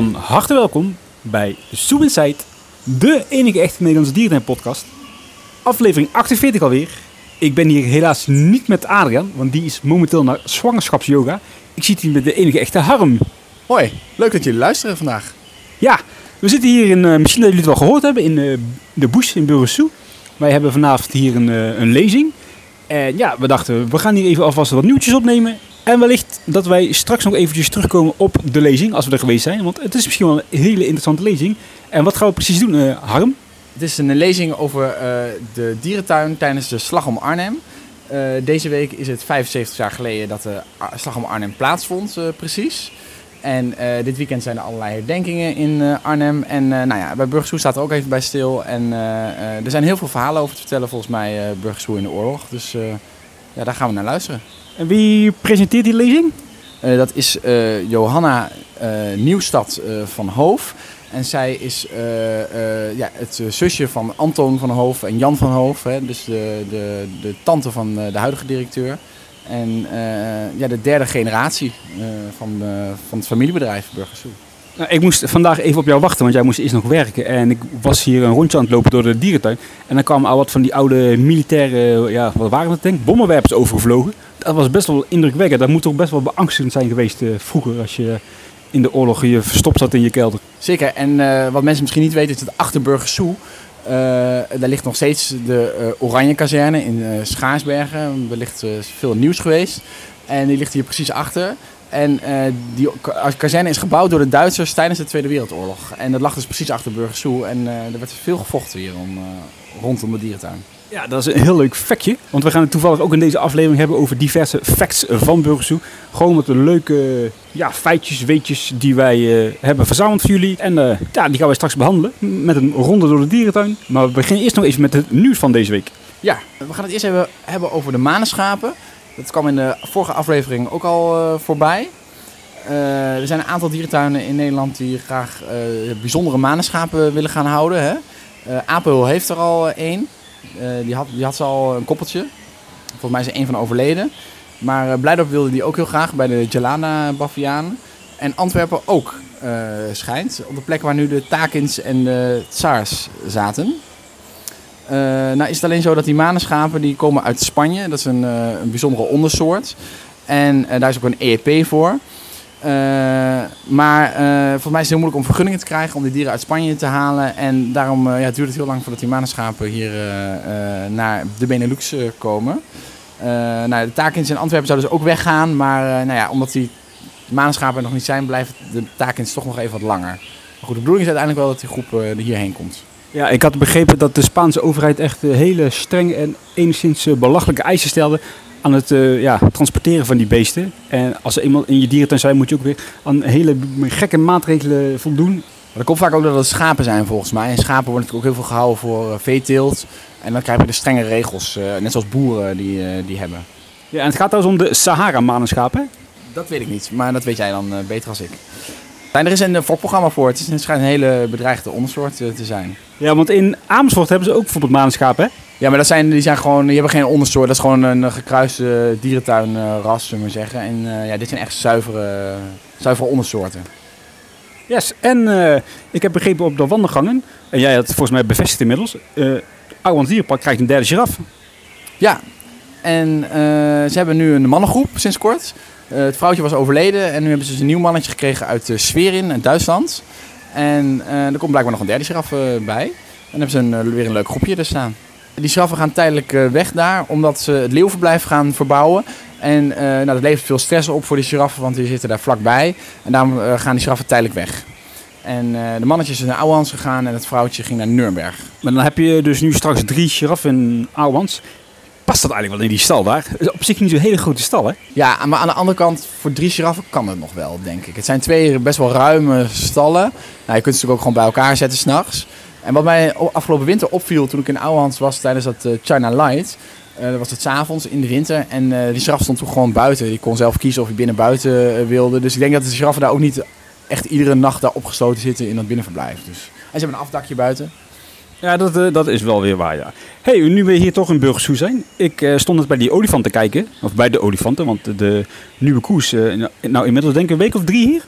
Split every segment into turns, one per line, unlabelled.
Van harte welkom bij Inside, de enige echte Nederlandse dierentuin podcast. Aflevering 48 alweer. Ik ben hier helaas niet met Adriaan, want die is momenteel naar zwangerschapsyoga. Ik zit hier met de enige echte Harm.
Hoi, leuk dat jullie luisteren vandaag.
Ja, we zitten hier in, eh, misschien dat jullie het wel gehoord hebben, in eh, de Bush in Burgersoe. Wij hebben vanavond hier een, eh, een lezing. En ja, we dachten, we gaan hier even alvast wat nieuwtjes opnemen. En wellicht dat wij straks nog eventjes terugkomen op de lezing, als we er geweest zijn. Want het is misschien wel een hele interessante lezing. En wat gaan we precies doen, eh, Harm?
Het is een lezing over eh, de dierentuin tijdens de Slag om Arnhem. Eh, deze week is het 75 jaar geleden dat de Slag om Arnhem plaatsvond, precies. En dit weekend zijn er allerlei herdenkingen in Arnhem. En nou ja, bij Burgersoe staat er ook even bij stil. En er zijn heel veel verhalen over te vertellen volgens mij, Burgersoe in de oorlog. Dus ja, daar gaan we naar luisteren.
En wie presenteert die lezing?
Eh, dat is eh, Johanna eh, Nieuwstad eh, van Hoof. En zij is eh, eh, ja, het zusje van Anton van Hoof en Jan van Hoof. Hè, dus de, de, de tante van eh, de huidige directeur. En eh, ja, de derde generatie eh, van, eh, van het familiebedrijf Burgersoe.
Nou, ik moest vandaag even op jou wachten, want jij moest eerst nog werken. En ik was hier een rondje aan het lopen door de dierentuin. En dan kwamen al wat van die oude militaire, ja, wat waren het denk ik, bommenwerpers overgevlogen. Dat was best wel indrukwekkend. Dat moet toch best wel beangstigend zijn geweest eh, vroeger, als je in de oorlog je verstopt zat in je kelder.
Zeker. En eh, wat mensen misschien niet weten is dat achter Burgersoe... eh, daar ligt nog steeds de Oranje kazerne in Schaarsbergen. Er eh, veel nieuws geweest. En die ligt hier precies achter. En die ka- kazerne is gebouwd door de Duitsers tijdens de Tweede Wereldoorlog. En dat lag dus precies achter Burgersoe. En eh, er werd veel gevochten hier om, rondom de dierentuin.
Ja, dat is een heel leuk factje. Want we gaan het toevallig ook in deze aflevering hebben over diverse facts van Burgersoe. Gewoon met de leuke ja, feitjes, weetjes die wij eh, hebben verzameld voor jullie. En eh, ja, die gaan wij straks behandelen met een ronde door de dierentuin. Maar we beginnen eerst nog even met het nieuws van deze week.
Ja, we gaan het eerst even hebben over de manenschapen. Dat kwam in de vorige aflevering ook al eh, voorbij. Er zijn een aantal dierentuinen in Nederland die graag bijzondere manenschapen willen gaan houden. Hè? Apel heeft er al één. Eh, die, had, die had ze al een koppeltje. Volgens mij is er één van overleden. Maar uh, Blijdorp wilde die ook heel graag bij de Jelana Bavianen. En Antwerpen ook, eh, schijnt. Op de plek waar nu de Takins en de Tsars zaten. Eh, nou is het alleen zo dat die manenschapen die komen uit Spanje. Dat is een, eh, een bijzondere ondersoort. En eh, daar is ook een EEP voor. Eh, maar eh volgens mij is het heel moeilijk om vergunningen te krijgen om die dieren uit Spanje te halen. En daarom eh, ja, duurt het heel lang voordat die manenschapen hier naar de Benelux komen. Nou, de Takins in Antwerpen zouden dus ook weggaan. Maar nou ja, omdat die manenschapen er nog niet zijn, blijft de Takins toch nog even wat langer. Maar goed, de bedoeling is uiteindelijk wel dat die groep er hierheen komt.
Ja, ik had begrepen dat de Spaanse overheid echt hele strenge en enigszins belachelijke eisen stelde aan het eh, ja, transporteren van die beesten. En als ze eenmaal in je dierentuin zijn, moet je ook weer aan hele gekke maatregelen voldoen.
Maar dat komt vaak ook dat het schapen zijn volgens mij. En schapen worden natuurlijk ook heel veel gehouden voor eh, veeteelt. En dan krijg je de strenge regels, eh, net zoals boeren die, die hebben.
Ja, en het gaat trouwens om de Sahara-manenschapen.
Dat weet ik niet, maar dat weet jij dan beter als ik. En er is een fokprogramma voor. Het, schijnt een hele bedreigde ondersoort te zijn.
Ja, want in Amersfoort hebben ze ook bijvoorbeeld manenschapen, hè?
Ja, maar dat zijn, die zijn gewoon, die hebben geen ondersoort. Dat is gewoon een eh, gekruiste dierentuinras, zullen we zeggen. En eh, ja, dit zijn echt zuivere, zuivere ondersoorten.
Yes, en eh, ik heb begrepen op de wandelgangen, en jij had het volgens mij bevestigd inmiddels, uh, Ouwans Dierenpark krijgt een derde giraf.
Ja, en eh, ze hebben nu een mannengroep sinds kort. Eh, het vrouwtje was overleden en nu hebben ze dus een nieuw mannetje gekregen uit Sverin, in Duitsland. En eh, er komt blijkbaar nog een derde giraf eh, bij. En dan hebben ze een, eh, weer een leuk groepje er staan. Die giraffen gaan tijdelijk eh, weg daar, omdat ze het leeuwverblijf gaan verbouwen. En eh, nou, dat levert veel stress op voor die giraffen, want die zitten daar vlakbij. En daarom eh, gaan die giraffen tijdelijk weg. En uh, de mannetjes zijn naar Ouwans gegaan en het vrouwtje ging naar Nuremberg.
Maar dan heb je dus nu straks drie giraffen in Ouwans. Past dat eigenlijk wel in die stal daar? Is op zich niet zo'n hele grote stal, hè?
Ja, maar aan de andere kant, voor drie giraffen kan het nog wel, denk ik. Het zijn twee best wel ruime stallen. Nou, je kunt ze natuurlijk ook gewoon bij elkaar zetten s'nachts. En wat mij afgelopen winter opviel toen ik in Ouwans was tijdens dat uh, China Light... Uh, dat was het s'avonds in de winter en uh, die giraf stond toen gewoon buiten. Die kon zelf kiezen of hij binnen buiten wilde. Dus ik denk dat de giraffen daar ook niet echt iedere nacht daar opgesloten zitten in dat binnenverblijf. Dus. En ze hebben een afdakje buiten.
Ja, dat, dat is wel weer waar, ja. hey, nu we hier toch in Burgersoe zijn. Ik stond net bij die olifant te kijken. Of bij de olifanten, want de nieuwe koers... Nou, inmiddels denk ik een week of drie hier.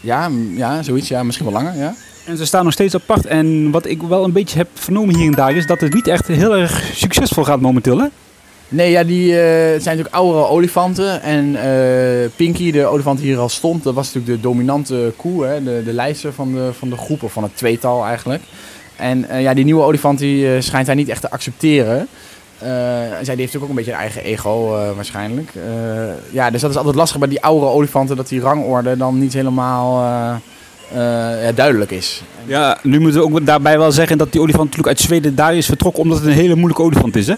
Ja, ja, zoiets. Ja, misschien wel langer. Ja.
En ze staan nog steeds apart. En wat ik wel een beetje heb vernomen hier en daar is dat het niet echt heel erg succesvol gaat momenteel. Hè?
Nee, ja, die eh, zijn natuurlijk oudere olifanten. En eh, Pinky, de olifant die hier al stond, dat was natuurlijk de dominante koe, hè, de, de leider van de, van de groep, of van het tweetal eigenlijk. En eh, ja, die nieuwe olifant die, schijnt hij niet echt te accepteren. En zij die heeft natuurlijk ook een beetje een eigen ego waarschijnlijk. Ja, dus dat is altijd lastig bij die oudere olifanten, dat die rangorde dan niet helemaal ja, duidelijk is.
Ja, nu moeten we ook daarbij wel zeggen dat die olifant natuurlijk uit Zweden daar is vertrokken omdat het een hele moeilijke olifant is. Hè?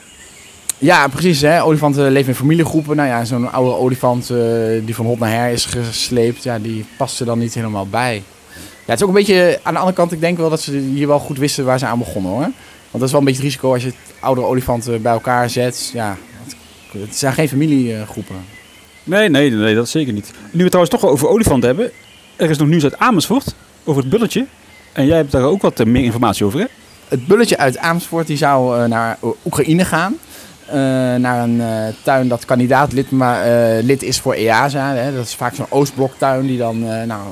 Ja, precies. Hè? Olifanten leven in familiegroepen. Nou ja, zo'n oude olifant eh, die van hot naar her is gesleept, ja, die past er dan niet helemaal bij. Ja, het is ook een beetje, aan de andere kant, ik denk wel dat ze hier wel goed wisten waar ze aan begonnen hoor. Want dat is wel een beetje het risico als je oudere olifanten bij elkaar zet. Ja, het, het zijn geen familiegroepen.
Nee, nee, nee, dat zeker niet. Nu we het trouwens toch wel over olifanten hebben. Er is nog nieuws uit Amersfoort over het bulletje. En jij hebt daar ook wat eh, meer informatie over, hè?
Het bulletje uit Amersfoort die zou eh, naar Oekraïne gaan. Eh, naar een tuin dat kandidaatlid maar, eh, lid is voor EASA. Hè. Dat is vaak zo'n Oostbloktuin die dan nou,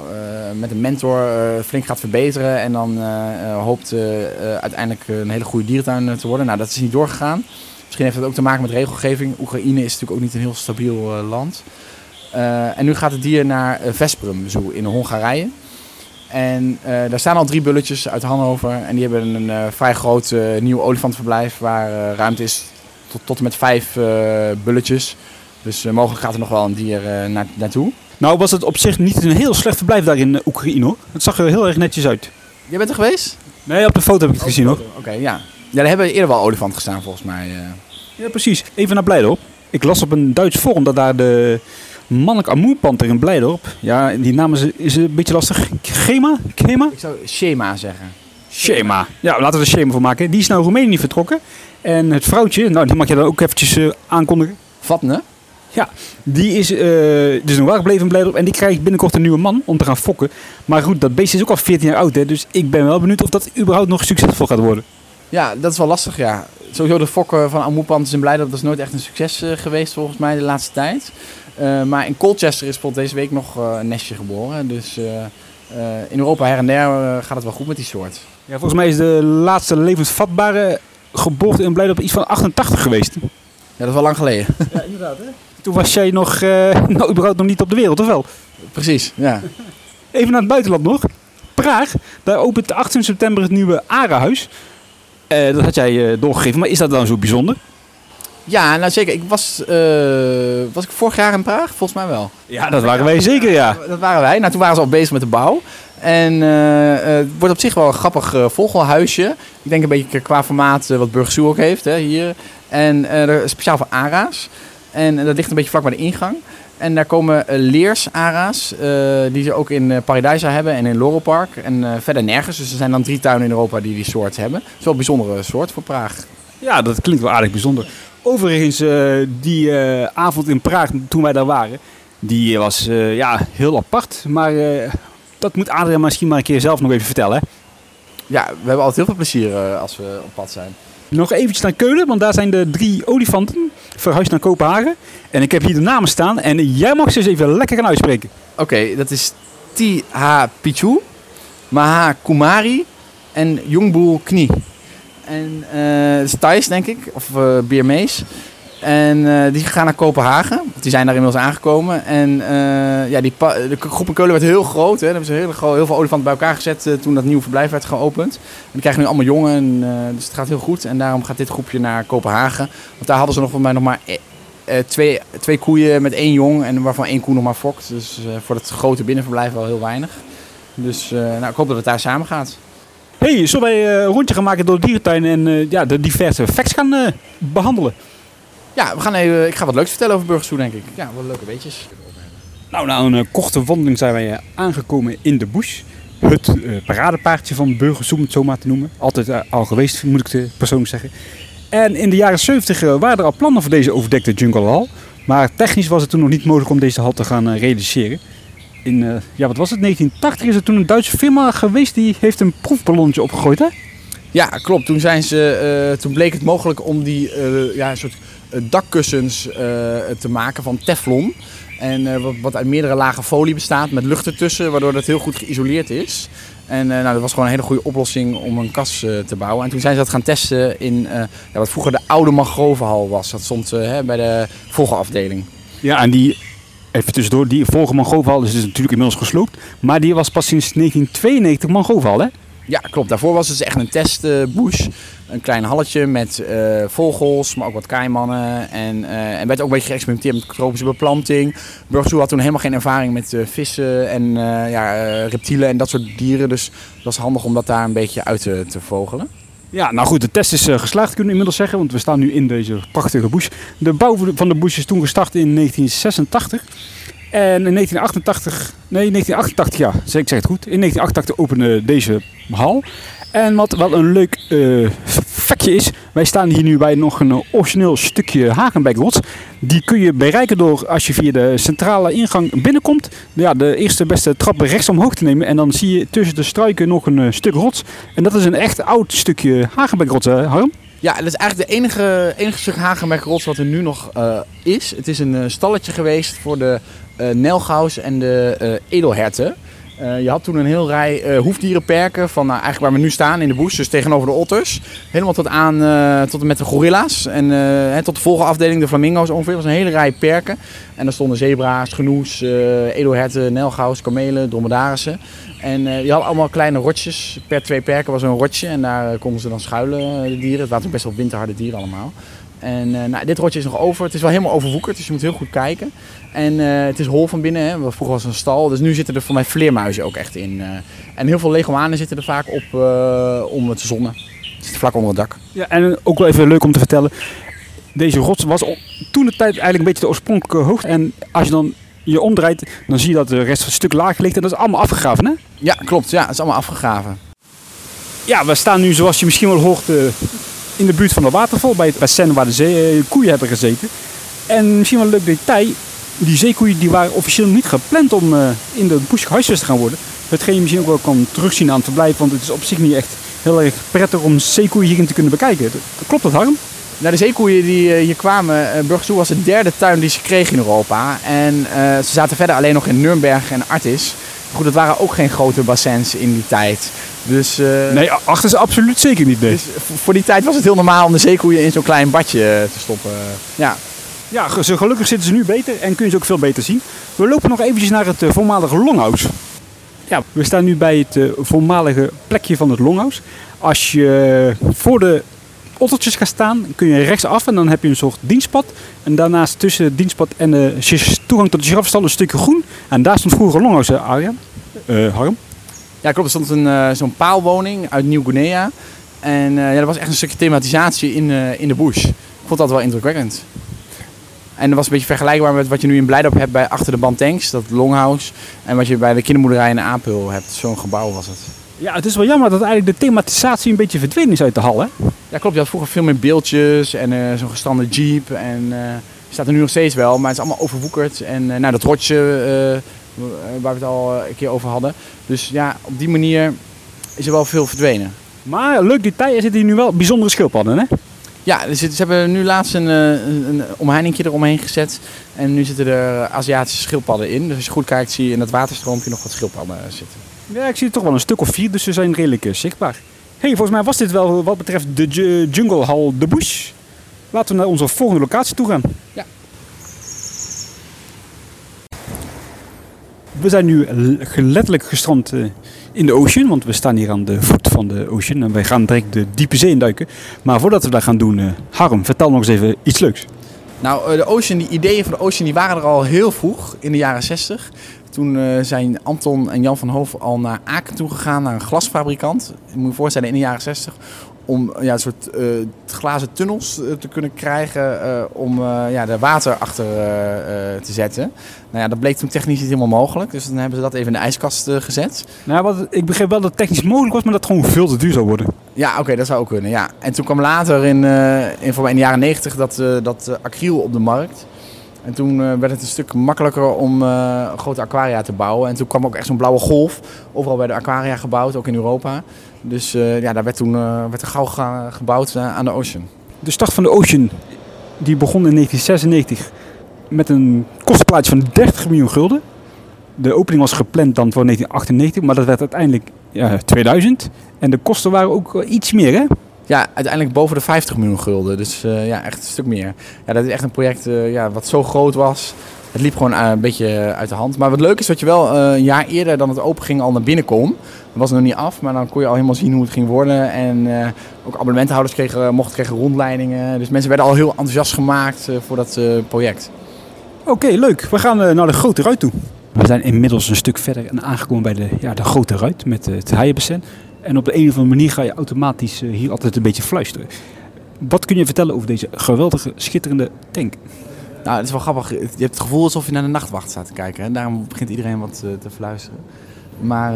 met een mentor flink gaat verbeteren. En dan hoopt uiteindelijk een hele goede dierentuin te worden. Nou, dat is niet doorgegaan. Misschien heeft dat ook te maken met regelgeving. Oekraïne is natuurlijk ook niet een heel stabiel land. Eh, en nu gaat het dier naar eh, Veszprém Zoo in Hongarije. En eh, daar staan al drie bulletjes uit Hannover. En die hebben een vrij groot nieuw olifantverblijf waar ruimte is tot, tot en met vijf bulletjes. Dus mogelijk gaat er nog wel een dier naar, naartoe.
Nou was het op zich niet een heel slecht verblijf daar in Oekraïne, hoor. Het zag er heel erg netjes uit.
Jij bent er geweest?
Nee, op de foto heb ik het gezien, hoor.
Oké, ja. Ja, daar hebben eerder wel olifanten gestaan volgens mij.
Ja, precies. Even naar Blijdorp. Ik las op een Duits forum dat daar de mannelijk amoerpanter in Blijdorp... Ja, die naam is, is een beetje lastig. Gema?
Ik zou schema zeggen.
Schema. Ja, laten we er schema van maken. Die is naar Roemenië vertrokken. En het vrouwtje, nou die mag je dan ook eventjes eh, aankondigen.
Vatne?
Die is eh, dus nog wel gebleven in Blijdorp. En die krijgt binnenkort een nieuwe man om te gaan fokken. Maar goed, dat beest is ook al 14 jaar oud. Hè, dus ik ben wel benieuwd of dat überhaupt nog succesvol gaat worden.
Ja, dat is wel lastig, ja. Sowieso de fokken van Amoepanters in Blijdorp, dat is nooit echt een succes eh, geweest volgens mij de laatste tijd. Eh, maar in Colchester is bijvoorbeeld deze week nog eh, een nestje geboren. Dus eh, eh, in Europa her en der gaat het wel goed met die soort.
Ja, volgens mij is de laatste levensvatbare geboorte in Blijdorp iets van 88 geweest.
Ja, dat is wel lang geleden.
Ja, inderdaad. Hè? Toen was jij nog, eh, nou überhaupt nog niet op de wereld, of wel?
Precies, ja.
Even naar het buitenland nog. Praag, daar opent 18 september het nieuwe ARA-huis. Eh, dat had jij eh, doorgegeven, maar is dat dan zo bijzonder?
Ja, nou zeker. Ik was, eh, was ik vorig jaar in Praag? Volgens mij wel.
Ja, dat waren wij zeker, ja.
Dat waren wij. Nou, toen waren ze al bezig met de bouw. En het wordt op zich wel een grappig vogelhuisje. Ik denk een beetje qua formaat wat Burgersoe ook heeft hè, hier. En speciaal voor ARA's. En dat ligt een beetje vlak bij de ingang. En daar komen eh, leers-ARA's, eh, die ze ook in eh, Paradijsa hebben en in Loropark. En verder nergens. Dus er zijn dan drie tuinen in Europa die die soort hebben. Het is wel een bijzondere soort voor Praag.
Ja, dat klinkt wel aardig bijzonder. Overigens, die avond in Praag, toen wij daar waren, die was ja, heel apart. Maar dat moet Adriaan misschien maar een keer zelf nog even vertellen.
Ja, we hebben altijd heel veel plezier als we op pad zijn.
Nog eventjes naar Keulen, want daar zijn de drie olifanten verhuisd naar Kopenhagen. En ik heb hier de namen staan en jij mag ze eens even lekker gaan uitspreken.
Oké, dat is T.H. Pichu, Maha Kumari en Jongboel Knie. En eh dat is Thais, denk ik, of uh, Birmees. En eh, die gaan naar Kopenhagen. Die zijn daar inmiddels aangekomen. En eh, ja, die de groep in Keulen werd heel groot. Hè. Er hebben ze heel, heel veel olifanten bij elkaar gezet eh, toen dat nieuwe verblijf werd geopend. En die krijgen nu allemaal jongen. En, dus het gaat heel goed. En daarom gaat dit groepje naar Kopenhagen. Want daar hadden ze nog voor mij nog maar twee, twee koeien met één jong. En waarvan één koe nog maar fokt. Dus voor het grote binnenverblijf wel heel weinig. Dus nou, ik hoop dat het daar samen gaat.
hey, zullen wij een rondje gaan maken door de dierentuin en ja, de diverse facts gaan eh, behandelen?
Ja, we gaan even, ik ga wat leuks vertellen over Burgersoe, denk ik. Ja, wat leuke weetjes.
Nou, na een eh, korte wandeling zijn wij eh, aangekomen in de bush. Het eh, paradepaardje van Burgersoe, om het zo maar te noemen. Altijd al geweest, moet ik de persoonlijk zeggen. En in de jaren 70 eh, waren er al plannen voor deze overdekte jungle hall. Maar technisch was het toen nog niet mogelijk om deze hal te gaan realiseren. In, eh, ja, wat was het? 1980 is er toen een Duitse firma geweest die heeft een proefballonnetje opgegooid, hè?
Ja, klopt. Toen, zijn ze, eh, toen bleek het mogelijk om die eh, ja, een soort dakkussens eh, te maken van teflon. En wat, wat uit meerdere lagen folie bestaat met lucht ertussen, waardoor dat heel goed geïsoleerd is. En nou, dat was gewoon een hele goede oplossing om een kas te bouwen. En toen zijn ze dat gaan testen in ja, wat vroeger de oude mangrovenhal was. Dat stond bij de volgafdeling.
Ja, en die Even tussendoor, die vorige mangrovenhal is dus natuurlijk inmiddels gesloopt. Maar die was pas sinds 1992 mangrovenhal, hè?
Ja, klopt. Daarvoor was het dus echt een testbush. Een klein halletje met uh, vogels, maar ook wat keimannen. En, uh, en werd ook een beetje geëxperimenteerd met tropische beplanting. Burgersoe had toen helemaal geen ervaring met uh, vissen en ja, reptielen en dat soort dieren. Dus het was handig om dat daar een beetje uit te, te vogelen.
Ja, nou goed, de test is geslaagd, kunnen we inmiddels zeggen. Want we staan nu in deze prachtige bush. De bouw van de bush is toen gestart in 1986. En in 1988, nee 1988 ja, ik zeg het goed. In 1988 opende deze hal. En wat wel een leuk uh, is, wij staan hier nu bij nog een origineel stukje Hagenbeckrots. Die kun je bereiken door als je via de centrale ingang binnenkomt, ja, de eerste beste trap rechts omhoog te nemen. En dan zie je tussen de struiken nog een uh, stuk rots. En dat is een echt oud stukje Hagenbeckrots, hè Harm?
Ja, dat is eigenlijk de enige, enige stuk Hagenbeckrots wat er nu nog is. Het is een stalletje geweest voor de uh, nelgaus en de edelherten. Uh, je had toen een heel rij uh, hoefdierenperken van nou, eigenlijk waar we nu staan in de bush, dus tegenover de otters. Helemaal tot aan uh, tot en met de gorilla's en tot de volgende afdeling, de flamingo's ongeveer. Dat was een hele rij perken. En daar stonden zebra's, genoes, edelherten, nelgaus, kamelen, dromedarissen. En je had allemaal kleine rotjes. Per twee perken was een rotje en daar konden ze dan schuilen, de dieren. Het waren best wel winterharde dieren allemaal. En nou, dit rotje is nog over. Het is wel helemaal overwoekerd, dus je moet heel goed kijken. En uh, het is hol van binnen. Hè. Vroeger was het een stal. Dus nu zitten er voor mij vleermuizen ook echt in. Uh, en heel veel leguanen zitten er vaak op uh, om het zonnen. Het zit vlak onder het dak.
Ja, en ook wel even leuk om te vertellen. Deze rots was toen de tijd eigenlijk een beetje de oorspronkelijke hoogte. En als je dan je omdraait, dan zie je dat de rest een stuk lager ligt. En dat is allemaal afgegraven, hè?
Ja, klopt. Ja, het is allemaal afgegraven.
Ja, we staan nu, zoals je misschien wel hoort, in de buurt van de waterval. Bij het bassin waar de zee, koeien hebben gezeten. En misschien wel een leuk detail die zeekoeien die waren officieel niet gepland om uh, in de bush gehuisvest te gaan worden. Hetgeen je misschien ook wel kan terugzien aan het verblijf, want het is op zich niet echt heel erg prettig om zeekoeien hierin te kunnen bekijken. Klopt dat, Harm?
Nou, de zeekoeien die hier kwamen, uh, Burgersoe was de derde tuin die ze kregen in Europa. En uh, ze zaten verder alleen nog in Nuremberg en Artis. Goed, dat waren ook geen grote bassins in die tijd. Dus, uh,
nee, achter ze absoluut zeker niet. Nee. Dus
voor die tijd was het heel normaal om de zeekoeien in zo'n klein badje te stoppen. Ja,
ja, gelukkig zitten ze nu beter en kun je ze ook veel beter zien. We lopen nog eventjes naar het voormalige Longhouse. Ja, we staan nu bij het voormalige plekje van het Longhouse. Als je voor de ottertjes gaat staan, kun je rechtsaf en dan heb je een soort dienstpad. En daarnaast tussen het dienstpad en de toegang tot de giraffenstal een stukje groen. En daar stond vroeger Longhouse, Arjan. Uh, Harm.
Ja, klopt. Er stond een, zo'n paalwoning uit Nieuw-Guinea. En ja, dat was echt een stukje thematisatie in, in de bush. Ik vond dat wel indrukwekkend. En dat was een beetje vergelijkbaar met wat je nu in Blijdorp hebt bij achter de band tanks, dat longhouse. En wat je bij de kindermoederij in Apel hebt. Zo'n gebouw was het.
Ja, het is wel jammer dat eigenlijk de thematisatie een beetje verdwenen is uit de hal, hè?
Ja, klopt. Je had vroeger veel meer beeldjes en uh, zo'n gestrande jeep. En uh, staat er nu nog steeds wel, maar het is allemaal overwoekerd. En uh, nou, dat rotje waar we het al een keer over hadden. Dus ja, op die manier is er wel veel verdwenen.
Maar leuk detail, er zitten hier nu wel bijzondere schildpadden, hè?
Ja, ze hebben nu laatst een, eh, een, een omheiningje eromheen gezet. En nu zitten er Aziatische schildpadden in. Dus als je goed kijkt zie je in dat waterstroompje nog wat schildpadden zitten.
Ja, ik zie er toch wel een stuk of vier, dus ze zijn redelijk uh, zichtbaar. hey, volgens mij was dit wel wat betreft de Jungle Hall de Bush. Laten we naar onze volgende locatie toe gaan.
Ja.
We zijn nu letterlijk gestrand uh, in de ocean, want we staan hier aan de voet van de ocean en wij gaan direct de diepe zee induiken. Maar voordat we dat gaan doen, uh, Harm, vertel nog eens even iets leuks.
Nou, uh, de ocean, die ideeën van de ocean, die waren er al heel vroeg, in de jaren 60. Toen zijn Anton en Jan van Hoof al naar Aken toe gegaan, naar een glasfabrikant. Je moet je voorstellen, in de jaren 60 om ja, een soort uh, glazen tunnels uh, te kunnen krijgen uh, om ja, de water achter te zetten. Nou ja, dat bleek toen technisch niet helemaal mogelijk. Dus dan hebben ze dat even in de ijskast gezet.
Nou, wat, ik begreep wel dat het technisch mogelijk was, maar dat het gewoon veel te duur zou worden.
Ja, oké, dat zou ook kunnen. Ja. En toen kwam later in, in, in de jaren 90 dat, dat acryl op de markt. En toen werd het een stuk makkelijker om grote aquaria te bouwen. En toen kwam ook echt zo'n blauwe golf. Overal werden aquaria gebouwd, ook in Europa. Dus uh, ja, daar werd toen werd er gauw gebouwd aan de Ocean.
De start van de Ocean die begon in 1996 met een kostenplaatje van 30 miljoen gulden. De opening was gepland dan voor 1998, maar dat werd uiteindelijk ja, 2000. En de kosten waren ook iets meer, hè?
Ja, uiteindelijk boven de 50 miljoen gulden. Dus eh, ja, echt een stuk meer. Ja, dat is echt een project eh, ja, wat zo groot was. Het liep gewoon eh, een beetje uit de hand. Maar wat leuk is dat je wel een jaar eerder dan het open ging al naar binnen kon. Dat was nog niet af, maar dan kon je al helemaal zien hoe het ging worden. En ook abonnementhouders kregen, mochten kregen rondleidingen. Dus mensen werden al heel enthousiast gemaakt voor dat project.
Oké, leuk. We gaan naar de grote ruit toe. We zijn inmiddels een stuk verder en aangekomen bij de, ja, de grote ruit met het haaienbassin. En op de een of andere manier ga je automatisch eh, hier altijd een beetje fluisteren. Wat kun je vertellen over deze geweldige, schitterende tank?
Nou, het is wel grappig. Je hebt het gevoel alsof je naar de nachtwacht staat te kijken. En daarom begint iedereen wat eh, te fluisteren. Maar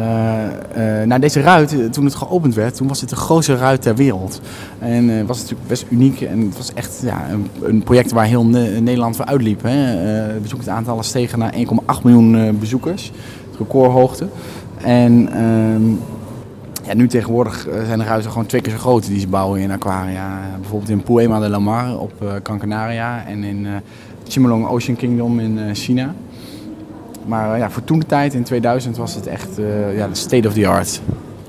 eh, nou, deze ruit, toen het geopend werd, toen was het de grootste ruit ter wereld. En eh, was het natuurlijk best uniek. En het was echt ja, een, een project waar heel Ne- Nederland voor uitliep. Hè. Het bezoekersaantallen stegen naar 1,8 miljoen bezoekers. Recordhoogte. En ehm, ja, nu tegenwoordig eh, zijn de ruiten gewoon twee keer zo groot die ze bouwen in aquaria. Bijvoorbeeld in Poema de la Mar op eh Gran Canaria en in eh Chimelong Ocean Kingdom in eh, China. Maar eh, ja, voor toen de tijd, in 2000, was het echt eh, ja, de state of the art.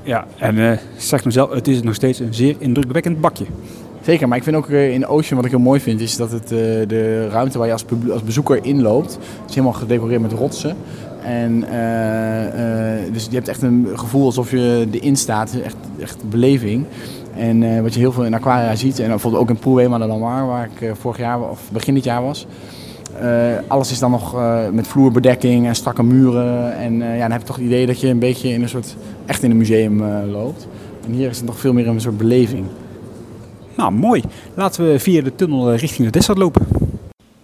Ja, en eh zeg nou zelf, het is nog steeds een zeer indrukwekkend bakje.
Zeker, maar ik vind ook eh, in Ocean wat ik heel mooi vind, is dat het, eh, de ruimte waar je als, als bezoeker inloopt, is helemaal gedecoreerd met rotsen. En eh, eh, dus je hebt echt een gevoel alsof je erin staat, echt, echt beleving. En eh, wat je heel veel in Aquaria ziet, en bijvoorbeeld ook in Poelwema de Lamar, waar ik vorig jaar of begin dit jaar was. alles is dan nog met vloerbedekking en strakke muren. En ja, dan heb je toch het idee dat je een beetje in een soort, echt in een museum loopt. En hier is het nog veel meer een soort beleving.
Nou, mooi. Laten we via de tunnel richting de desert lopen.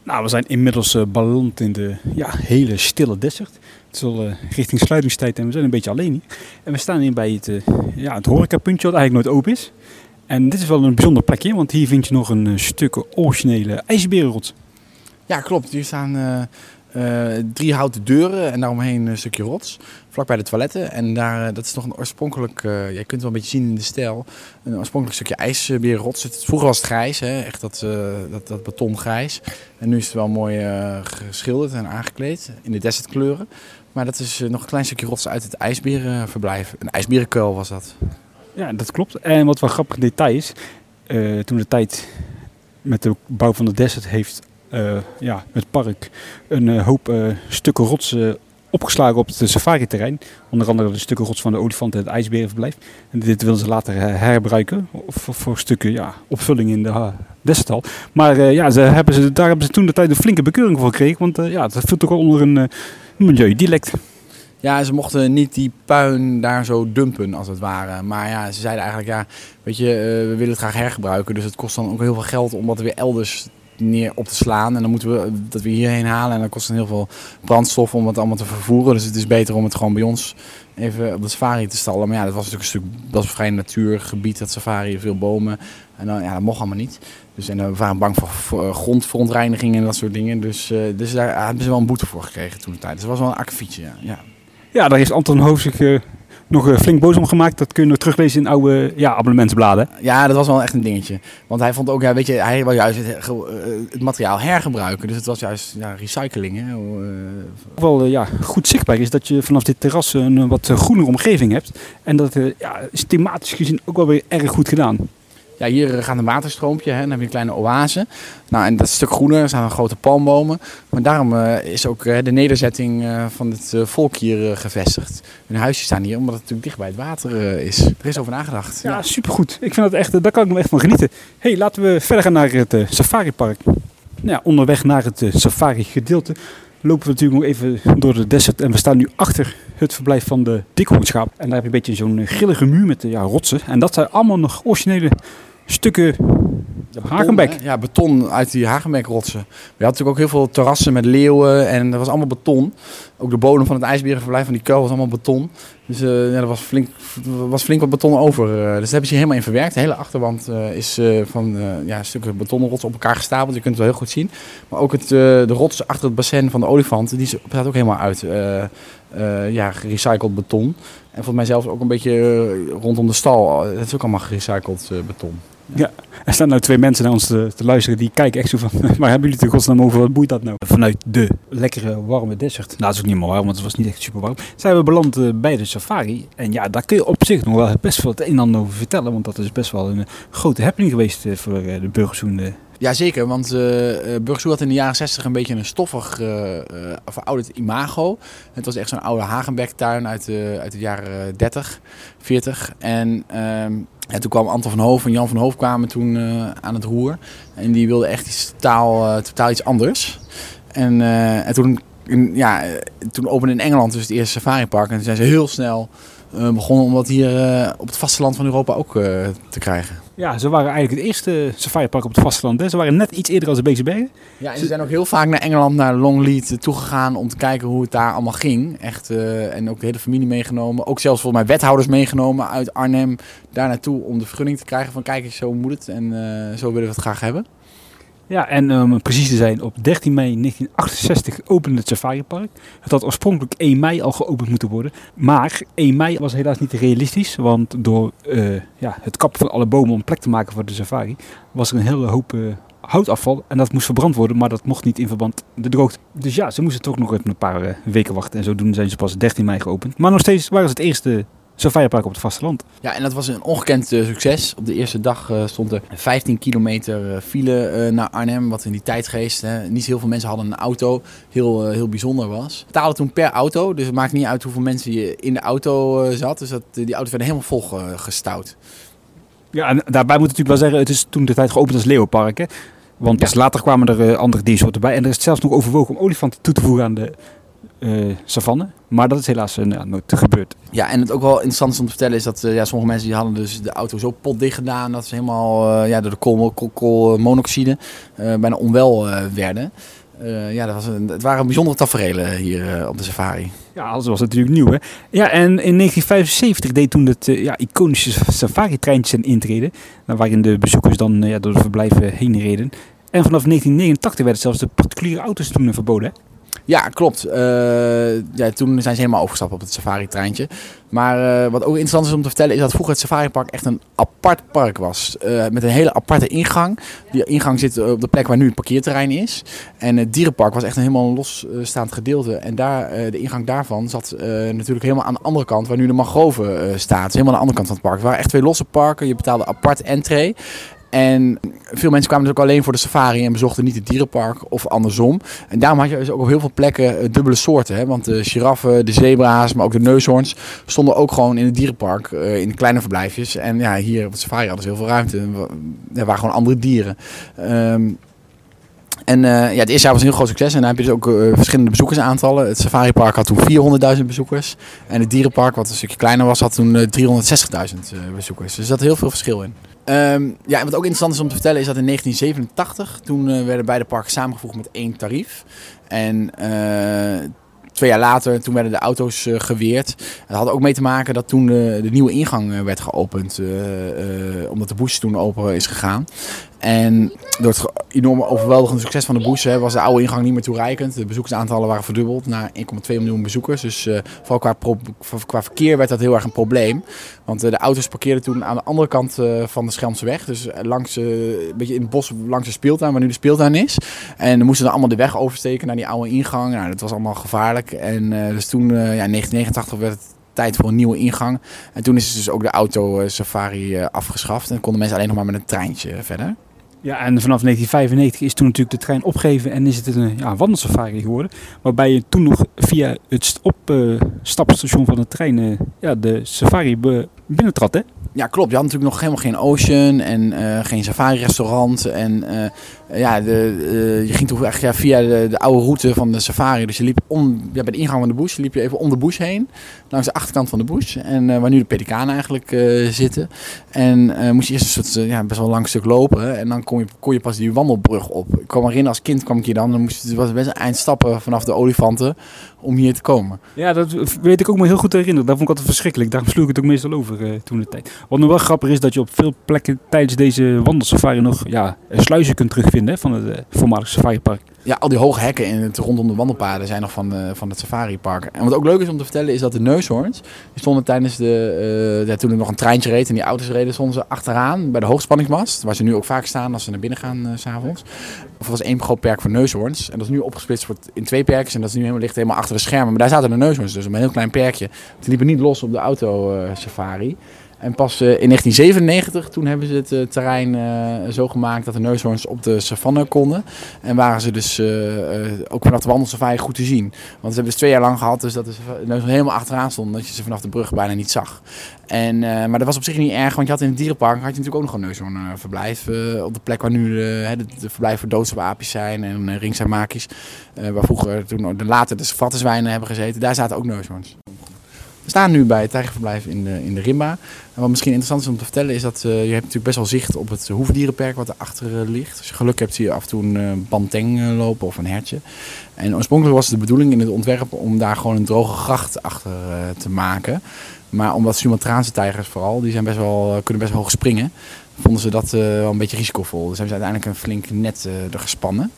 Nou, we zijn inmiddels beland in de ja, hele stille desert. Het eh, richting sluitingstijd en we zijn een beetje alleen. En we staan hier bij het, eh ja, het horecapuntje wat eigenlijk nooit open is. En dit is wel een bijzonder plekje, want hier vind je nog een eh, stuk originele ijsberenrots.
Ja, klopt. Hier staan drie houten deuren en daaromheen een stukje rots. Vlakbij de toiletten. En daar, dat is nog een oorspronkelijk, eh je kunt het wel een beetje zien in de stijl, een oorspronkelijk stukje ijsberenrots. Vroeger was het grijs, hè? echt dat, dat, dat betongrijs. En nu is het wel mooi geschilderd en aangekleed in de desertkleuren. Maar dat is eh, nog een klein stukje rots uit het ijsberenverblijf. Een ijsberenkuil was dat.
Ja, dat klopt. En wat wel grappig detail is, eh, toen de tijd met de bouw van de desert heeft eh, ja, het park een hoop stukken rots eh, opgeslagen op het safari-terrein. Onder andere de stukken rots van de olifanten en het ijsberenverblijf. En dit willen ze later herbruiken voor, voor stukken ja, opvulling in de deserthal. Maar ja, ze hebben ze, daar hebben ze toen de tijd een flinke bekeuring voor gekregen, want ja, dat viel toch wel onder een uh, milieudilect.
Ja, ze mochten niet die puin daar zo dumpen, als het ware. Maar ja, ze zeiden eigenlijk, ja, weet je, uh, we willen het graag hergebruiken. Dus het kost dan ook heel veel geld om dat weer elders neer op te slaan. En dan moeten we dat weer hierheen halen. En dan kost het heel veel brandstof om het allemaal te vervoeren. Dus het is beter om het gewoon bij ons even op de safari te stallen. Maar ja, dat was natuurlijk een stuk, dat was vrij natuurgebied, dat safari, veel bomen. En dan, ja, dat mocht allemaal niet. Dus en we waren bang voor, voor grondverontreiniging en dat soort dingen. Dus, uh, dus daar hebben ze wel een boete voor gekregen toen de tijd. Dus het was wel een akkefietje, ja. ja.
Ja, daar heeft Anton Hoofd zich uh, nog uh, flink boos om gemaakt. Dat kun je nog teruglezen in oude ja, abonnementsbladen.
Ja, dat was wel echt een dingetje. Want hij vond ook, ja, weet je, hij wil juist het, uh, het materiaal hergebruiken. Dus het was juist ja, recycling. Hè?
Wel ja, goed zichtbaar is dat je vanaf dit terras een wat groenere omgeving hebt. En dat ja, is thematisch gezien ook wel weer erg goed gedaan.
Ja, hier gaat een waterstroompje, hè? dan een kleine oase. Nou, en dat stuk groener, er staan grote palmbomen. Maar daarom uh, is ook uh, de nederzetting van het volk hier gevestigd. Hun huisjes staan hier, omdat het natuurlijk dicht bij het water is. Er is over nagedacht.
Ja, supergoed. Ik vind dat echt, daar kan ik nog echt van genieten. hey, laten we verder gaan naar het safaripark. Nou, onderweg naar het safari gedeelte lopen we natuurlijk nog even door de desert. En we staan nu achter het verblijf van de dikhoornschaap. En daar heb je een beetje zo'n grillige muur met ja, rotsen. En dat zijn allemaal nog originele stukken
beton, Hagenbeck. Hè? Ja, beton uit die Hagenbeck-rotsen. We hadden natuurlijk ook heel veel terrassen met leeuwen en dat was allemaal beton. Ook de bodem van het ijsberenverblijf van die kuil was allemaal beton. Dus uh, ja, er was flink, was flink wat beton over. Uh, dus dat hebben ze hier helemaal in verwerkt. De hele achterwand uh, is van ja, stukken betonrots op elkaar gestapeld. Je kunt het wel heel goed zien. Maar ook het, de rots achter het bassin van de olifant, die staat ook helemaal uit ja, gerecycled beton. En volgens mij zelfs ook een beetje eh, rondom de stal. Het is ook allemaal gerecycled eh, beton.
Er staan nou twee mensen naar ons te, te luisteren die kijken echt zo van, waar hebben jullie het in godsnaam over, wat boeit dat nou? Vanuit de lekkere warme desert, nou dat is ook niet meer warm, want het was niet echt super warm, zijn we beland eh, bij de safari. En ja, daar kun je op zich nog wel best wel het een en ander over vertellen, want dat is best wel een eh, grote happening geweest eh, voor eh, de burgerzoen. eh.
Jazeker, want eh eh, Burgersoe had in de jaren 60 een beetje een stoffig, eh, eh, verouderd imago. Het was echt zo'n oude Hagenbeck-tuin uit, de uit de jaren 30, 40. En ehm, toen kwam Anton van Hoof en Jan van Hoof kwamen toen aan het roer. En die wilden echt iets totaal, totaal iets anders. En, en toen, ja, toen opende in Engeland dus het eerste safaripark. En toen zijn ze heel snel begonnen om dat hier op het vasteland van Europa ook te krijgen.
Ja, ze waren eigenlijk het eerste safaripark op het vasteland. Hè. Ze waren net iets eerder als de Beekse Bergen.
Ja, en ze zijn ook heel vaak naar Engeland, naar Longleat toegegaan om te kijken hoe het daar allemaal ging. Echt, eh, en ook de hele familie meegenomen. Ook zelfs volgens mij wethouders meegenomen uit Arnhem daar naartoe om de vergunning te krijgen van kijk eens, zo moet het en eh, zo willen we het graag hebben.
Ja, en om precies te zijn, op 13 mei 1968 opende het safaripark. Het had oorspronkelijk 1 mei al geopend moeten worden. Maar 1 mei was helaas niet realistisch. Want door eh, ja, het kappen van alle bomen om plek te maken voor de safari... was er een hele hoop eh, houtafval. En dat moest verbrand worden, maar dat mocht niet in verband de droogte. Dus ja, ze moesten toch nog even een paar eh, weken wachten. En zodoende zijn ze pas 13 mei geopend. Maar nog steeds waren ze het eerste safaripark op het vasteland.
Ja, en dat was een ongekend eh, succes. Op de eerste dag eh, stond er 15 kilometer eh, file naar Arnhem, wat in die tijdgeest, hè, niet heel veel mensen hadden een auto, heel, heel bijzonder was. We betaalden toen per auto, dus het maakt niet uit hoeveel mensen je in de auto zat. Dus dat, die auto's werden helemaal vol ge- gestouwd.
Ja, en daarbij moet ik natuurlijk wel zeggen, het is toen de tijd geopend als Leeuwenpark. Hè? Want pas later kwamen er andere diersoorten bij. En er is zelfs nog overwogen om olifanten toe te voegen aan de savanne. Maar dat is helaas eh, nou, nooit gebeurd.
Ja, en het ook wel interessant is om te vertellen is dat eh, ja, sommige mensen die hadden dus de auto zo potdicht gedaan dat ze helemaal eh, ja, door de kool- kool- koolmonoxide bijna onwel werden. Ja, dat was een, het waren bijzondere tafereelen hier op de safari.
Ja, alles was natuurlijk nieuw. Hè? Ja, en in 1975 deed toen het ja, iconische safari-treintje zijn intrede. nou, Waarin de bezoekers dan ja, door de verblijven heen reden. En vanaf 1989 werden zelfs de particuliere auto's toen verboden. Hè?
Ja, klopt. Eh, ja, toen zijn ze helemaal overgestapt op het safari-treintje. Maar eh, wat ook interessant is om te vertellen is dat vroeger het safaripark echt een apart park was. Eh, met een hele aparte ingang. Die ingang zit op de plek waar nu het parkeerterrein is. En het dierenpark was echt een helemaal losstaand gedeelte. En daar, de ingang daarvan zat natuurlijk helemaal aan de andere kant waar nu de mangrove staat. Helemaal aan de andere kant van het park. Het waren echt twee losse parken. Je betaalde apart entree. En veel mensen kwamen dus ook alleen voor de safari en bezochten niet het dierenpark of andersom. En daarom had je dus ook op heel veel plekken eh, dubbele soorten. Hè? Want de giraffen, de zebra's, maar ook de neushoorns stonden ook gewoon in het dierenpark eh, in kleine verblijfjes. En ja, hier op het safari hadden ze heel veel ruimte. Er waren gewoon andere dieren. Ehm, en eh, ja, het eerste jaar was een heel groot succes. En dan heb je dus ook verschillende bezoekersaantallen. Het safaripark had toen 400.000 bezoekers. En het dierenpark, wat een stukje kleiner was, had toen eh, 360.000 eh, bezoekers. Dus er zat heel veel verschil in. Ehm, ja, en wat ook interessant is om te vertellen is dat in 1987, toen eh, werden beide parken samengevoegd met één tarief. En eh, twee jaar later, toen werden de auto's eh, geweerd. Dat had ook mee te maken dat toen de, de nieuwe ingang werd geopend, omdat de bush toen open is gegaan. En door het enorme overweldigende succes van de hè, was de oude ingang niet meer toereikend. De bezoekersaantallen waren verdubbeld naar 1,2 miljoen bezoekers. Dus eh, vooral qua, qua verkeer werd dat heel erg een probleem. Want eh, de auto's parkeerden toen aan de andere kant eh, van de Schelmseweg. Dus langs, een beetje in het bos langs de speeltuin, waar nu de speeltuin is. En dan moesten dan allemaal de weg oversteken naar die oude ingang. Nou, dat was allemaal gevaarlijk. En dus toen, ja, in 1989 werd het tijd voor een nieuwe ingang. En toen is dus ook de auto safari afgeschaft. En konden mensen alleen nog maar met een treintje verder.
Ja, en vanaf 1995 is toen natuurlijk de trein opgegeven en is het een ja, wandelsafari geworden. Waarbij je toen nog via het opstapstation van de trein eh, ja, de safari binnentrad. Hè?
Ja, klopt. Je had natuurlijk nog helemaal geen Ocean en eh, geen safari-restaurant. En eh, ja, de, eh, je ging toch echt ja, via de, de oude route van de safari. Dus je liep om, ja, bij de ingang van de bush, liep je even om de bush heen. Langs de achterkant van de bush. En waar nu de pelikanen eigenlijk zitten. En moest je eerst een soort, ja, best wel lang stuk lopen. En dan kon je, kon je pas die wandelbrug op. Ik kwam erin als kind, kwam ik hier dan. Dan moest je was best een eind stappen vanaf de olifanten om hier te komen.
Ja, dat weet ik ook me heel goed te herinneren. Dat vond ik altijd verschrikkelijk. Daarom sloeg ik het ook meestal over eh, toen de tijd. Wat nog wel grappig is dat je op veel plekken tijdens deze wandelsafari nog ja, sluizen kunt terugvinden van het eh, voormalige safaripark.
Ja, al die hoge hekken in het rondom de wandelpaden zijn nog van, eh, van het safaripark. En wat ook leuk is om te vertellen is dat de neushoorns, die stonden tijdens de, eh, ja, toen er nog een treintje reed en die auto's reden, stonden ze achteraan bij de hoogspanningsmast. Waar ze nu ook vaak staan als ze naar binnen gaan s s'avonds. Of was één groot perk voor neushoorns. En dat is nu opgesplitst in twee perkjes en dat is nu helemaal, ligt helemaal achter de schermen. Maar daar zaten de neushoorns dus, een heel klein perkje. Die liepen niet los op de auto safari. En pas in 1997, toen hebben ze het terrein zo gemaakt dat de neushoorns op de savanne konden. En waren ze dus ook vanaf de wandelsafari goed te zien. Want ze hebben dus twee jaar lang gehad, dus dat de neushoorns helemaal achteraan stonden. Dat je ze vanaf de brug bijna niet zag. En, maar dat was op zich niet erg, want je had in het dierenpark had je natuurlijk ook nog een neushoornverblijf. op de plek waar nu de, de, verblijf voor doodsaapjes zijn en uh, waar vroeger, toen later de vattenzwijnen hebben gezeten, daar zaten ook neushoorns. We staan nu bij het tijgerverblijf in de, in de Rimba. En wat misschien interessant is om te vertellen is dat uh, je hebt natuurlijk best wel zicht op het hoefdierenperk wat erachter uh, ligt. Als je geluk hebt zie je af en toe een uh, banteng lopen of een hertje. En oorspronkelijk was de bedoeling in het ontwerp om daar gewoon een droge gracht achter te maken. Maar omdat Sumatraanse tijgers vooral, die zijn best wel, kunnen best hoog springen, vonden ze dat wel een beetje risicovol. Dus hebben ze uiteindelijk een flink net er gespannen.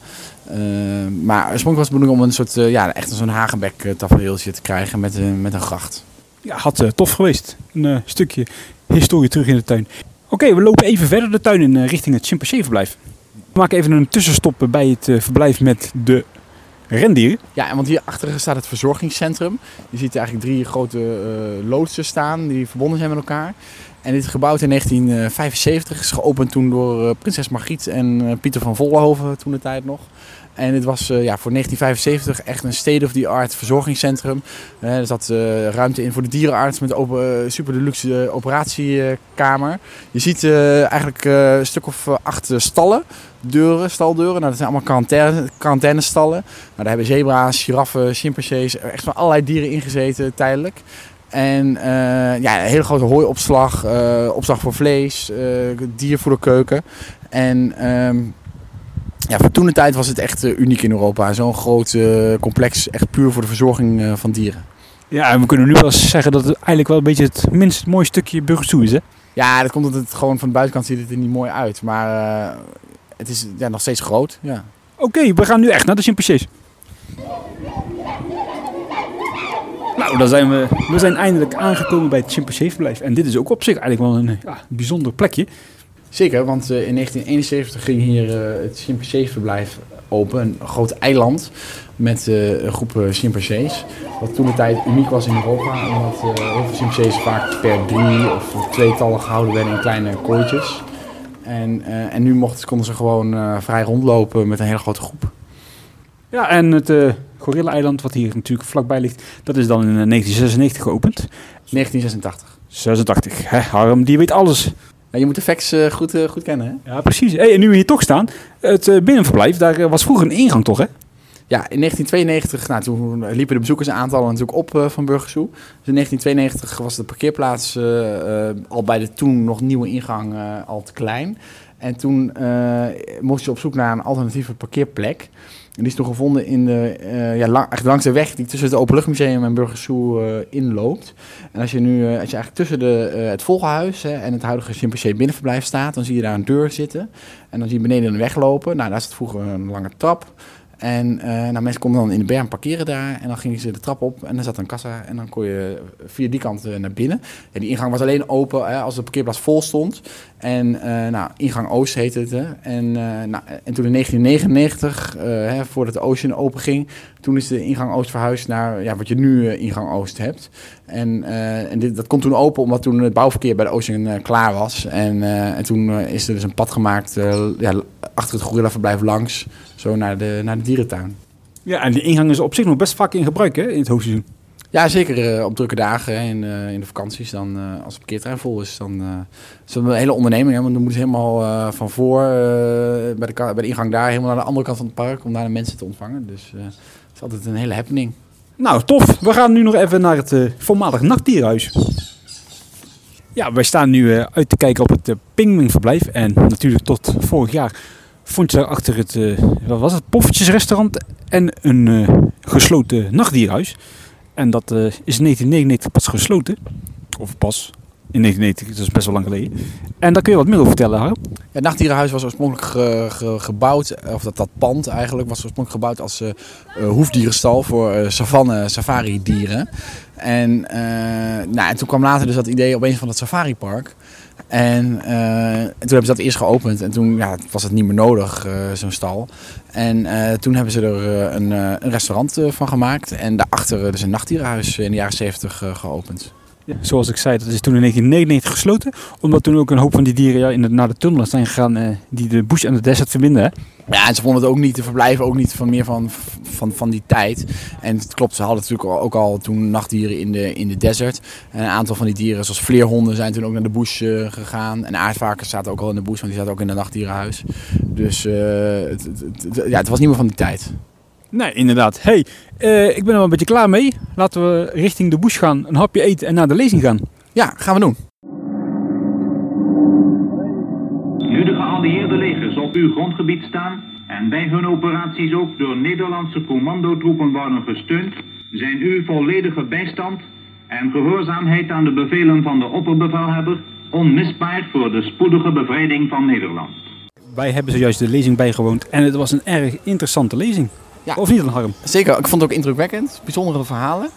maar oorspronkelijk was de bedoeling om een soort, ja, echt zo'n hagenbek tafereeltje te krijgen met, met een gracht
ja, had uh, tof geweest. Een uh, stukje historie terug in de tuin. Oké, we lopen even verder de tuin in uh, richting het chimpansee-verblijf. We maken even een tussenstop bij het verblijf met de rendieren.
Ja, want hier achter staat het verzorgingscentrum. Je ziet eigenlijk drie grote loodsen staan die verbonden zijn met elkaar. En dit is gebouwd in 1975, is geopend toen door prinses Margriet en Pieter van Vollenhoven toen de tijd nog. En dit was uh, ja, voor 1975 echt een state-of-the-art verzorgingscentrum. Uh, er zat uh, ruimte in voor de dierenarts met open, super deluxe operatiekamer. Je ziet eigenlijk een stuk of acht stallen, deuren, staldeuren. Nou, dat zijn allemaal quarantaine, quarantainestallen. Nou, daar hebben zebra's, giraffen, chimpansees, echt van allerlei dieren ingezeten tijdelijk. En ja, een hele grote hooiopslag, opslag voor vlees, diervoederkeuken. En... Ehm, ja, voor toen de tijd was het echt uh, uniek in Europa. Zo'n groot uh, complex, echt puur voor de verzorging uh, van dieren.
Ja, en we kunnen nu wel zeggen dat het eigenlijk wel een beetje het minst mooie stukje Burgersoe is, hè?
Ja, dat komt omdat het gewoon van de buitenkant ziet het er niet mooi uit. Maar het is ja, nog steeds groot, ja.
Oké, okay, we gaan nu echt naar de chimpansees. Nou, dan zijn we, we zijn eindelijk aangekomen bij het chimpanseeverblijf. En dit is ook op zich eigenlijk wel een ja, bijzonder plekje.
Zeker, want in 1971 ging hier het chimpanseeverblijf open. Een groot eiland met een groep chimpansees. Wat toen de tijd uniek was in Europa. Omdat heel veel chimpansees vaak per drie of tweetallen gehouden werden in kleine kooitjes. En, en nu mochten, konden ze gewoon vrij rondlopen met een hele grote groep.
Ja, en het uh, Gorilla-eiland, wat hier natuurlijk vlakbij ligt, dat is dan in 1996 geopend.
1986.
86, hè, Harm, die weet alles.
Ja, je moet de facts uh, goed, uh, goed kennen, hè?
Ja, precies. Hey, en nu we hier toch staan, het uh, binnenverblijf, daar was vroeger een ingang toch, hè?
Ja, in 1992, nou, toen liepen de bezoekersaantallen natuurlijk op van Burgersoe. Dus in 1992 was de parkeerplaats al bij de toen nog nieuwe ingang al te klein. En toen moest je op zoek naar een alternatieve parkeerplek. En die is toen gevonden in de, uh, ja, lang, langs de weg die tussen het Openluchtmuseum en Burgersoe uh, inloopt. En als je nu uh, als je eigenlijk tussen de, het Volgenhuis hè, en het huidige Chimpansee binnenverblijf staat, dan zie je daar een deur zitten. En dan zie je beneden de weg lopen. Nou, daar zit vroeger een lange trap. En uh, nou, mensen konden dan in de berm parkeren daar. En dan gingen ze de trap op en dan zat een kassa. En dan kon je via die kant uh, naar binnen. Ja, die ingang was alleen open hè, als de parkeerplaats vol stond. En nou, ingang Oost heette het. Hè. En, nou, en toen in 1999, hè, voordat de Ocean open ging... toen is de ingang Oost verhuisd naar ja, wat je nu ingang Oost hebt. En, en dit, dat komt toen open omdat toen het bouwverkeer bij de Ocean klaar was. En, en toen is er dus een pad gemaakt ja, achter het gorillaverblijf langs... Zo naar de, naar de dierentuin.
Ja, en die ingang is op zich nog best vaak in gebruik hè, in het hoogseizoen.
Ja, zeker uh, op drukke dagen in, uh, in de vakanties. Dan, uh, als het parkeerterrein vol is, dan is het een hele onderneming. Hè, want dan moet je helemaal van voor, bij, de, bij de ingang daar, helemaal naar de andere kant van het park, om daar de mensen te ontvangen. Dus het is altijd een hele happening.
Nou, tof. We gaan nu nog even naar het voormalig nachtdierhuis. Ja, wij staan nu uit te kijken op het Pingwingverblijf. En natuurlijk tot vorig jaar vond je daar achter het, uh, wat was het, poffertjesrestaurant en een uh, gesloten nachtdierhuis. En dat uh, is in 1999 pas gesloten. Of pas in 1999, dat is best wel lang geleden. En daar kun je wat meer over vertellen, Harm.
Het nachtdierenhuis was oorspronkelijk ge- ge- gebouwd, of dat, dat pand eigenlijk, was oorspronkelijk gebouwd als eh, eh, hoefdierenstal voor eh, savanne safari dieren. En, eh, nou, en toen kwam later dus dat idee opeens van het safaripark. En, eh, en toen hebben ze dat eerst geopend en toen ja, was het niet meer nodig, eh, zo'n stal. En eh, toen hebben ze er een, een restaurant van gemaakt en daarachter dus een nachtdierenhuis in de jaren 70 eh, geopend.
Zoals ik zei, dat is toen in 1999 gesloten. Omdat toen ook een hoop van die dieren ja, in naar de tunnel zijn gegaan eh, die de bush en de desert verbinden.
Ja, en ze vonden het ook niet, de verblijven ook niet van meer van, van, van die tijd. En het klopt, ze hadden natuurlijk ook al toen nachtdieren in de, in de desert. En een aantal van die dieren, zoals vleerhonden, zijn toen ook naar de bush eh, gegaan. En aardvarkens zaten ook al in de bush, want die zaten ook in het nachtdierenhuis. Dus eh, het- ja, het was niet meer van die tijd.
Nee, inderdaad. hey, eh, ik ben er wel een beetje klaar mee. Laten we richting de bush gaan, een hapje eten en naar de lezing gaan.
Ja, gaan we doen.
Nu de geallieerde legers op uw grondgebied staan en bij hun operaties ook door Nederlandse commandotroepen worden gesteund, zijn uw volledige bijstand en gehoorzaamheid aan de bevelen van de opperbevelhebber onmisbaar voor de spoedige bevrijding van Nederland.
Wij hebben zojuist de lezing bijgewoond en het was een erg interessante lezing.
Ja.
Of niet, Harm?
Zeker, ik vond het ook indrukwekkend. Bijzondere verhalen.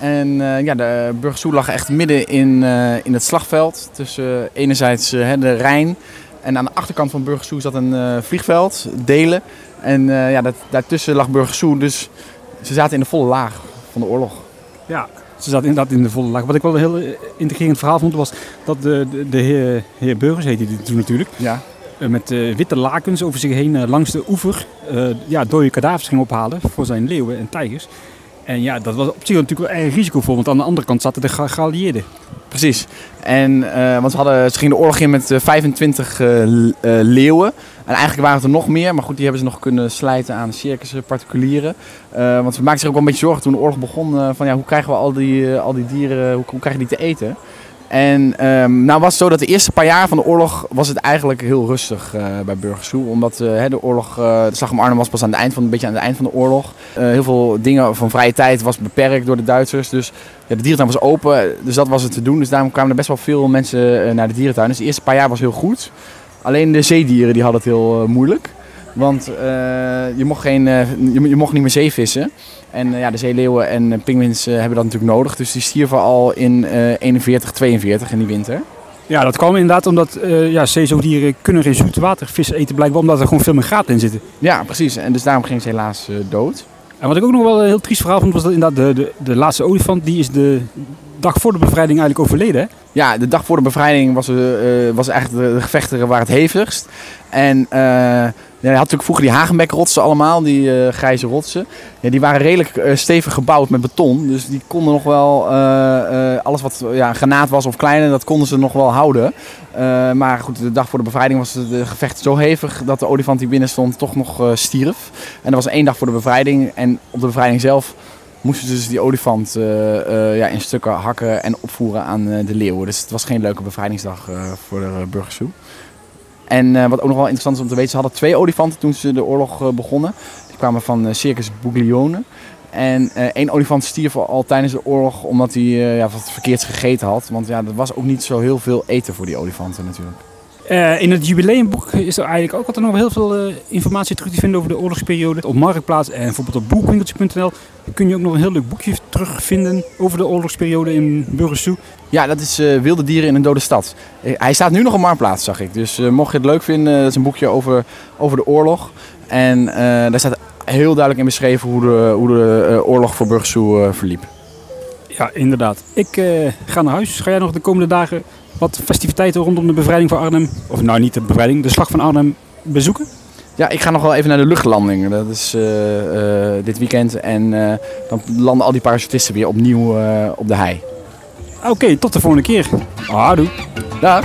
En eh, ja, de Burgersoe lag echt midden in, eh, in het slagveld. Tussen eh, enerzijds de Rijn en aan de achterkant van Burgersoe zat een vliegveld, Delen. En ja, dat, daartussen lag Burgersoe, dus ze zaten in de volle laag van de oorlog.
Ja, ze zat inderdaad in de volle laag. Wat ik wel een heel intrigerend verhaal vond, was dat de, de, de heer, heer Burgers, heette die toen natuurlijk,
Ja,
met eh, witte lakens over zich heen eh, langs de oever eh ja, dode kadavers ging ophalen voor zijn leeuwen en tijgers. En ja, dat was op zich natuurlijk wel erg risicovol, want aan de andere kant zaten de ge- geallieerden.
precies. En, eh, want ze, hadden, ze gingen de oorlog in met eh, 25 eh, l- eh, leeuwen. En eigenlijk waren het er nog meer, maar goed, die hebben ze nog kunnen slijten aan circussen, particulieren. Eh, want ze maakten zich ook wel een beetje zorgen toen de oorlog begon. eh, van ja, hoe krijgen we al die, eh, al die dieren, hoe, hoe krijgen die te eten? En ehm, nou was het zo dat de eerste paar jaar van de oorlog was het eigenlijk heel rustig eh, bij Burgersoe. Omdat eh, de oorlog, eh, de slag om Arnhem was pas aan het eind van, een beetje aan het eind van de oorlog. Heel veel dingen van vrije tijd was beperkt door de Duitsers. Dus ja, de dierentuin was open, dus dat was het te doen. Dus daarom kwamen er best wel veel mensen naar de dierentuin. Dus de eerste paar jaar was heel goed. Alleen de zeedieren die hadden het heel moeilijk. Want eh, je, mocht geen, eh, je, je mocht niet meer zeevissen. En eh, ja, de zeeleeuwen en pinguïns hebben dat natuurlijk nodig. Dus die stierven al in eh 41, 42 in die winter.
Ja, dat kwam inderdaad omdat ja, zeezoogdieren kunnen geen zoetwatervis eten blijkbaar, omdat er gewoon veel meer gaten in zitten.
Ja, precies. En dus daarom ging ze helaas dood.
En wat ik ook nog wel een heel triest verhaal vond, was dat inderdaad de, de, de laatste olifant, die is de dag voor de bevrijding eigenlijk overleden.
Ja, de dag voor de bevrijding was, eh, eh, was eigenlijk de, gevechten het hevigst. En eh, ja, je had natuurlijk vroeger die Hagenbeck-rotsen allemaal, die grijze rotsen. Ja, die waren redelijk stevig gebouwd met beton. Dus die konden nog wel, alles wat ja, granaat was of kleiner, dat konden ze nog wel houden. Maar goed, de dag voor de bevrijding was de gevecht zo hevig dat de olifant die binnen stond toch nog stierf. En dat was één dag voor de bevrijding. En op de bevrijding zelf moesten ze dus die olifant eh, eh, ja, in stukken hakken en opvoeren aan eh, de leeuwen. Dus het was geen leuke bevrijdingsdag voor de Burgersoe. En wat ook nog wel interessant is om te weten, ze hadden twee olifanten toen ze de oorlog begonnen. Die kwamen van Circus Buglione. En één olifant stierf al tijdens de oorlog omdat hij uh, ja, wat verkeerds gegeten had. Want ja, er was ook niet zo heel veel eten voor die olifanten natuurlijk.
Uh, in het jubileumboek is er eigenlijk ook altijd nog heel veel uh, informatie terug te vinden over de oorlogsperiode. Op Marktplaats en bijvoorbeeld op boekwinkeltje.nl kun je ook nog een heel leuk boekje terugvinden over de oorlogsperiode in Burgersoe.
Ja, dat is uh, Wilde Dieren in een Dode Stad. Hij staat nu nog op Marktplaats, zag ik. Dus mocht je het leuk vinden, dat is een boekje over, over de oorlog. En daar staat heel duidelijk in beschreven hoe de, hoe de oorlog voor Burgersoe verliep.
Ja, inderdaad. Ik ga naar huis. Ga jij nog de komende dagen wat festiviteiten rondom de bevrijding van Arnhem, of nou niet de bevrijding, de slag van Arnhem bezoeken?
Ja, ik ga nog wel even naar de luchtlanding. Dat is uh, uh, dit weekend. En uh, dan landen al die parachutisten weer opnieuw op de hei.
Oké, okay, tot de volgende keer. Ah, doei.
Dag.